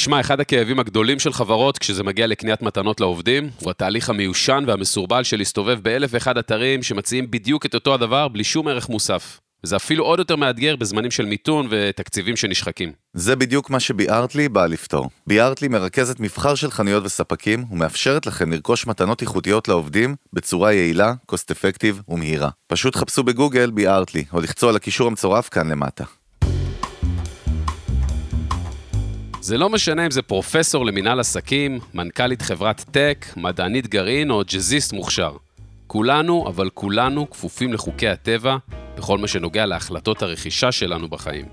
תשמע, אחד הכאבים הגדולים של חברות כשזה מגיע לקניית מתנות לעובדים, הוא התהליך המיושן והמסורבל של להסתובב באלף ואחד אתרים שמציעים בדיוק את אותו הדבר בלי שום ערך מוסף. וזה אפילו עוד יותר מאתגר בזמנים של מיתון ותקציבים שנשחקים. זה בדיוק מה שביארטלי באה לפתור. ביארטלי מרכזת מבחר של חנויות וספקים ומאפשרת לכם לרכוש מתנות איכותיות לעובדים בצורה יעילה, קוסט אפקטיב ומהירה. פשוט חפשו בגוגל ביארטלי, או לחצו על הקישור המצורף כאן למטה. זה לא משנה אם זה פרופסור למינהל עסקים, מנכ"לית חברת טק, מדענית גרעין או ג'אזיסט מוכשר. כולנו, אבל כולנו, כפופים לחוקי הטבע בכל מה שנוגע להחלטות הרכישה שלנו בחיים.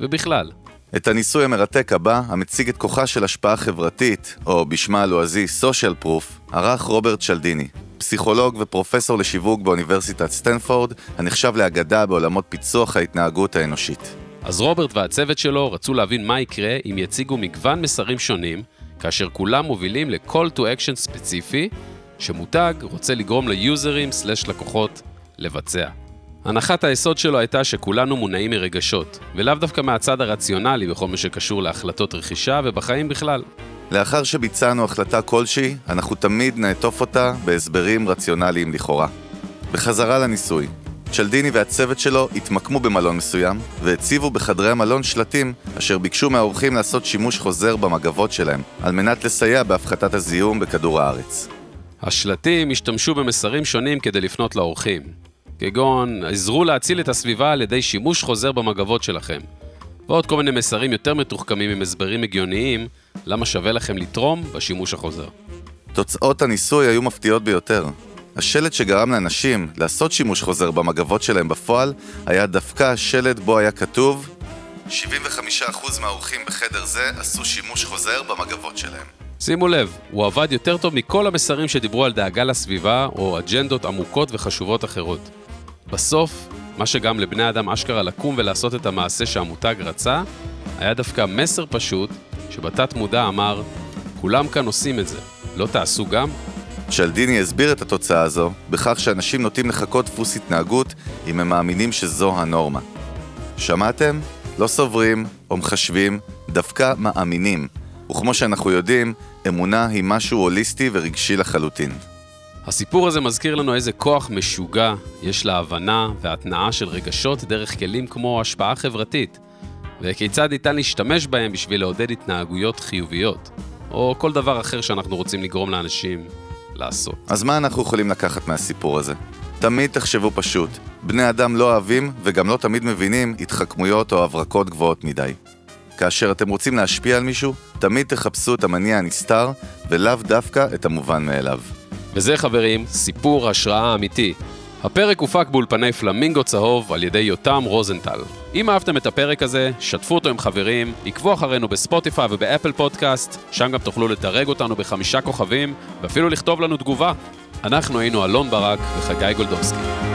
ובכלל. את הניסוי המרתק הבא, המציג את כוחה של השפעה חברתית, או בשמה הלועזי social proof, ערך רוברט צ'לדיני, פסיכולוג ופרופסור לשיווק באוניברסיטת סטנפורד, הנחשב לאגדה בעולמות פיצוח ההתנהגות האנושית. אז רוברט והצוות שלו רצו להבין מה יקרה אם יציגו מגוון מסרים שונים, כאשר כולם מובילים ל-call to action ספציפי, שמותג רוצה לגרום ליוזרים/לקוחות לבצע. הנחת היסוד שלו הייתה שכולנו מונעים מרגשות, ולאו דווקא מהצד הרציונלי בכל מה שקשור להחלטות רכישה ובחיים בכלל. לאחר שביצענו החלטה כלשהי, אנחנו תמיד נעטוף אותה בהסברים רציונליים לכאורה. בחזרה לניסוי, צ'לדיני והצוות שלו התמקמו במלון מסוים, והציבו בחדרי המלון שלטים אשר ביקשו מהאורחים לעשות שימוש חוזר במגבות שלהם, על מנת לסייע בהפחתת הזיהום בכדור הארץ. השלטים השתמשו במסרים שונים כדי לפנות לאורחים, כגון עזרו להציל את הסביבה על ידי שימוש חוזר במגבות שלכם, ועוד כל מיני מסרים יותר מתוחכמים עם הסברים הגיוניים למה שווה לכם לתרום בשימוש החוזר. תוצאות הניסוי היו מפתיעות ביותר. השלט שגרם לאנשים לעשות שימוש חוזר במגבות שלהם בפועל היה דווקא השלט בו היה כתוב 75% מהאורחים בחדר זה עשו שימוש חוזר במגבות שלהם. שימו לב, הוא עבד יותר טוב מכל המסרים שדיברו על דאגה לסביבה או אג'נדות עמוקות וחשובות אחרות. בסוף, מה שגם לבני אדם אשכרה לקום ולעשות את המעשה שהמותג רצה, היה דווקא מסר פשוט, שבתת מודע אמר, כולם כאן עושים את זה, לא תעשו גם? צ'לדיני הסביר את התוצאה הזו בכך שאנשים נוטים לחכות דפוס התנהגות אם הם מאמינים שזו הנורמה. שמעתם? לא סוברים או מחשבים, דווקא מאמינים. וכמו שאנחנו יודעים, אמונה היא משהו הוליסטי ורגשי לחלוטין. הסיפור הזה מזכיר לנו איזה כוח משוגע יש להבנה והתנעה של רגשות דרך כלים כמו השפעה חברתית, וכיצד ניתן להשתמש בהם בשביל לעודד התנהגויות חיוביות, או כל דבר אחר שאנחנו רוצים לגרום לאנשים לעשות. אז מה אנחנו יכולים לקחת מהסיפור הזה? תמיד תחשבו פשוט, בני אדם לא אוהבים וגם לא תמיד מבינים התחכמויות או הברקות גבוהות מדי. כאשר אתם רוצים להשפיע על מישהו, תמיד תחפשו את המניע הנסתר, ולאו דווקא את המובן מאליו. וזה חברים, סיפור השראה אמיתי. הפרק הופק באולפני פלמינגו צהוב על ידי יותם רוזנטל. אם אהבתם את הפרק הזה, שתפו אותו עם חברים, עקבו אחרינו בספוטיפיי ובאפל פודקאסט, שם גם תוכלו לדרג אותנו בחמישה כוכבים, ואפילו לכתוב לנו תגובה. אנחנו היינו אלון ברק וחגי גולדובסקי.